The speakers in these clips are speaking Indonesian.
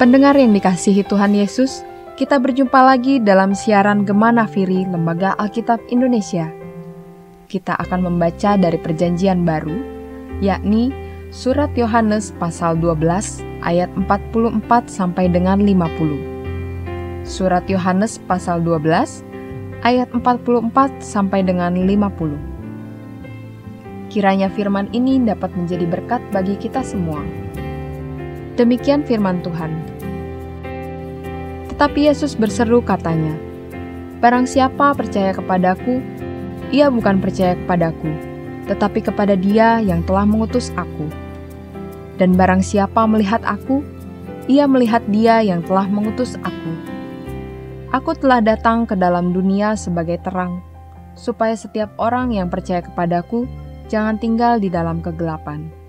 Pendengar yang dikasihi Tuhan Yesus, kita berjumpa lagi dalam siaran Gemana Firi Lembaga Alkitab Indonesia. Kita akan membaca dari perjanjian baru, yakni Surat Yohanes pasal 12 ayat 44 sampai dengan 50. Surat Yohanes pasal 12 ayat 44 sampai dengan 50. Kiranya firman ini dapat menjadi berkat bagi kita semua. Demikian firman Tuhan. Tetapi Yesus berseru katanya, Barang siapa percaya kepadaku, ia bukan percaya kepadaku, tetapi kepada dia yang telah mengutus aku. Dan barang siapa melihat aku, ia melihat dia yang telah mengutus aku. Aku telah datang ke dalam dunia sebagai terang, supaya setiap orang yang percaya kepadaku jangan tinggal di dalam kegelapan.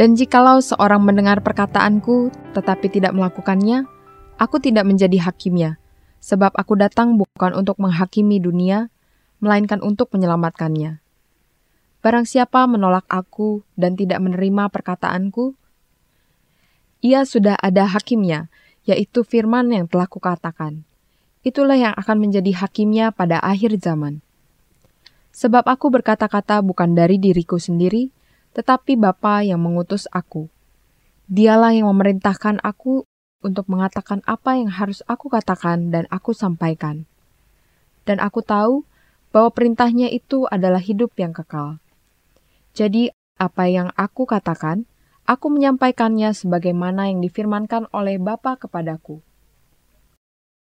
Dan jikalau seorang mendengar perkataanku tetapi tidak melakukannya, aku tidak menjadi hakimnya, sebab aku datang bukan untuk menghakimi dunia, melainkan untuk menyelamatkannya. Barang siapa menolak aku dan tidak menerima perkataanku, ia sudah ada hakimnya, yaitu firman yang telah kukatakan. Itulah yang akan menjadi hakimnya pada akhir zaman. Sebab aku berkata-kata bukan dari diriku sendiri, tetapi Bapa yang mengutus aku. Dialah yang memerintahkan aku untuk mengatakan apa yang harus aku katakan dan aku sampaikan. Dan aku tahu bahwa perintahnya itu adalah hidup yang kekal. Jadi, apa yang aku katakan, aku menyampaikannya sebagaimana yang difirmankan oleh Bapa kepadaku.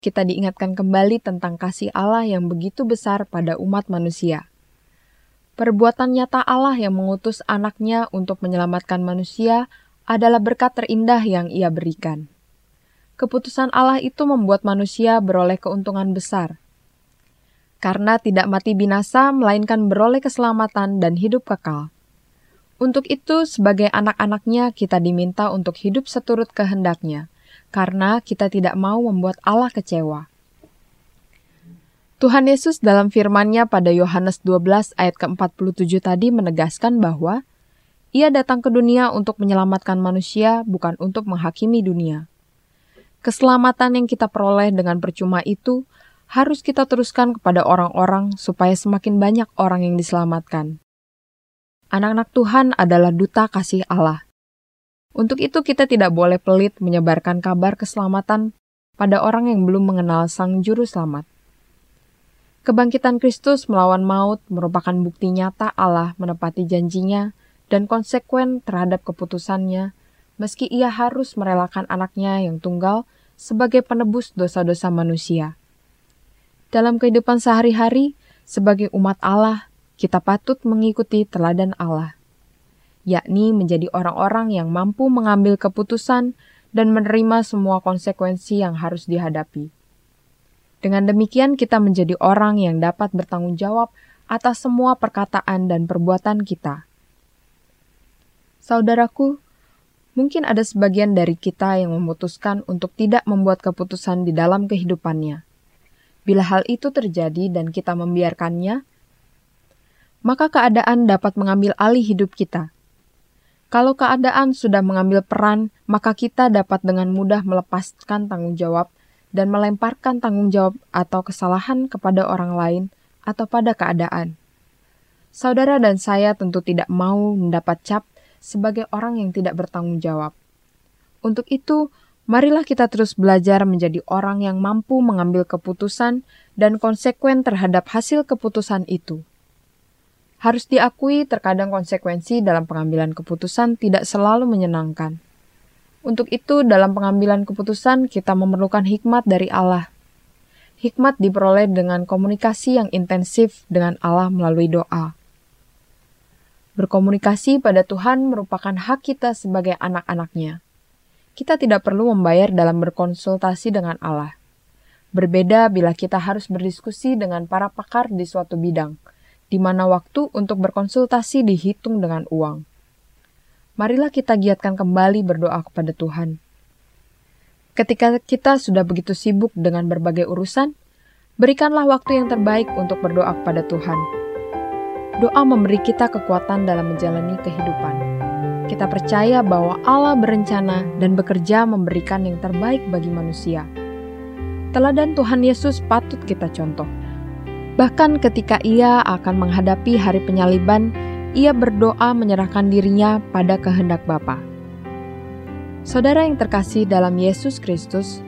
Kita diingatkan kembali tentang kasih Allah yang begitu besar pada umat manusia. Perbuatan nyata Allah yang mengutus anaknya untuk menyelamatkan manusia adalah berkat terindah yang ia berikan. Keputusan Allah itu membuat manusia beroleh keuntungan besar. Karena tidak mati binasa, melainkan beroleh keselamatan dan hidup kekal. Untuk itu, sebagai anak-anaknya, kita diminta untuk hidup seturut kehendaknya, karena kita tidak mau membuat Allah kecewa. Tuhan Yesus dalam firman-Nya pada Yohanes 12 ayat ke-47 tadi menegaskan bahwa ia datang ke dunia untuk menyelamatkan manusia, bukan untuk menghakimi dunia. Keselamatan yang kita peroleh dengan percuma itu harus kita teruskan kepada orang-orang supaya semakin banyak orang yang diselamatkan. Anak-anak Tuhan adalah duta kasih Allah. Untuk itu kita tidak boleh pelit menyebarkan kabar keselamatan pada orang yang belum mengenal Sang Juru Selamat. Kebangkitan Kristus melawan maut merupakan bukti nyata Allah menepati janjinya dan konsekuen terhadap keputusannya, meski ia harus merelakan anaknya yang tunggal sebagai penebus dosa-dosa manusia. Dalam kehidupan sehari-hari, sebagai umat Allah, kita patut mengikuti teladan Allah, yakni menjadi orang-orang yang mampu mengambil keputusan dan menerima semua konsekuensi yang harus dihadapi. Dengan demikian, kita menjadi orang yang dapat bertanggung jawab atas semua perkataan dan perbuatan kita. Saudaraku, mungkin ada sebagian dari kita yang memutuskan untuk tidak membuat keputusan di dalam kehidupannya. Bila hal itu terjadi dan kita membiarkannya, maka keadaan dapat mengambil alih hidup kita. Kalau keadaan sudah mengambil peran, maka kita dapat dengan mudah melepaskan tanggung jawab dan melemparkan tanggung jawab atau kesalahan kepada orang lain atau pada keadaan. Saudara dan saya tentu tidak mau mendapat cap sebagai orang yang tidak bertanggung jawab. Untuk itu, marilah kita terus belajar menjadi orang yang mampu mengambil keputusan dan konsekuen terhadap hasil keputusan itu. Harus diakui, terkadang konsekuensi dalam pengambilan keputusan tidak selalu menyenangkan. Untuk itu, dalam pengambilan keputusan, kita memerlukan hikmat dari Allah. Hikmat diperoleh dengan komunikasi yang intensif dengan Allah melalui doa. Berkomunikasi pada Tuhan merupakan hak kita sebagai anak-anaknya. Kita tidak perlu membayar dalam berkonsultasi dengan Allah. Berbeda bila kita harus berdiskusi dengan para pakar di suatu bidang, di mana waktu untuk berkonsultasi dihitung dengan uang marilah kita giatkan kembali berdoa kepada Tuhan. Ketika kita sudah begitu sibuk dengan berbagai urusan, berikanlah waktu yang terbaik untuk berdoa kepada Tuhan. Doa memberi kita kekuatan dalam menjalani kehidupan. kita percaya bahwa Allah berencana dan bekerja memberikan yang terbaik bagi manusia. Teladan Tuhan Yesus patut kita contoh. Bahkan ketika ia akan menghadapi hari penyaliban, ia berdoa menyerahkan dirinya pada kehendak Bapa. Saudara yang terkasih dalam Yesus Kristus,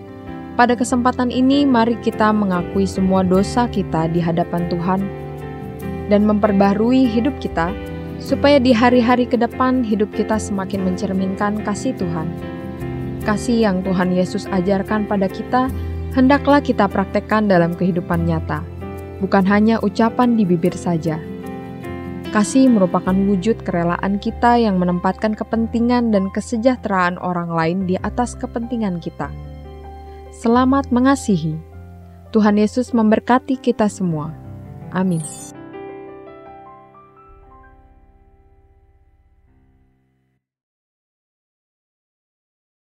pada kesempatan ini mari kita mengakui semua dosa kita di hadapan Tuhan dan memperbarui hidup kita supaya di hari-hari ke depan hidup kita semakin mencerminkan kasih Tuhan. Kasih yang Tuhan Yesus ajarkan pada kita hendaklah kita praktekkan dalam kehidupan nyata, bukan hanya ucapan di bibir saja. Kasih merupakan wujud kerelaan kita yang menempatkan kepentingan dan kesejahteraan orang lain di atas kepentingan kita. Selamat mengasihi. Tuhan Yesus memberkati kita semua. Amin.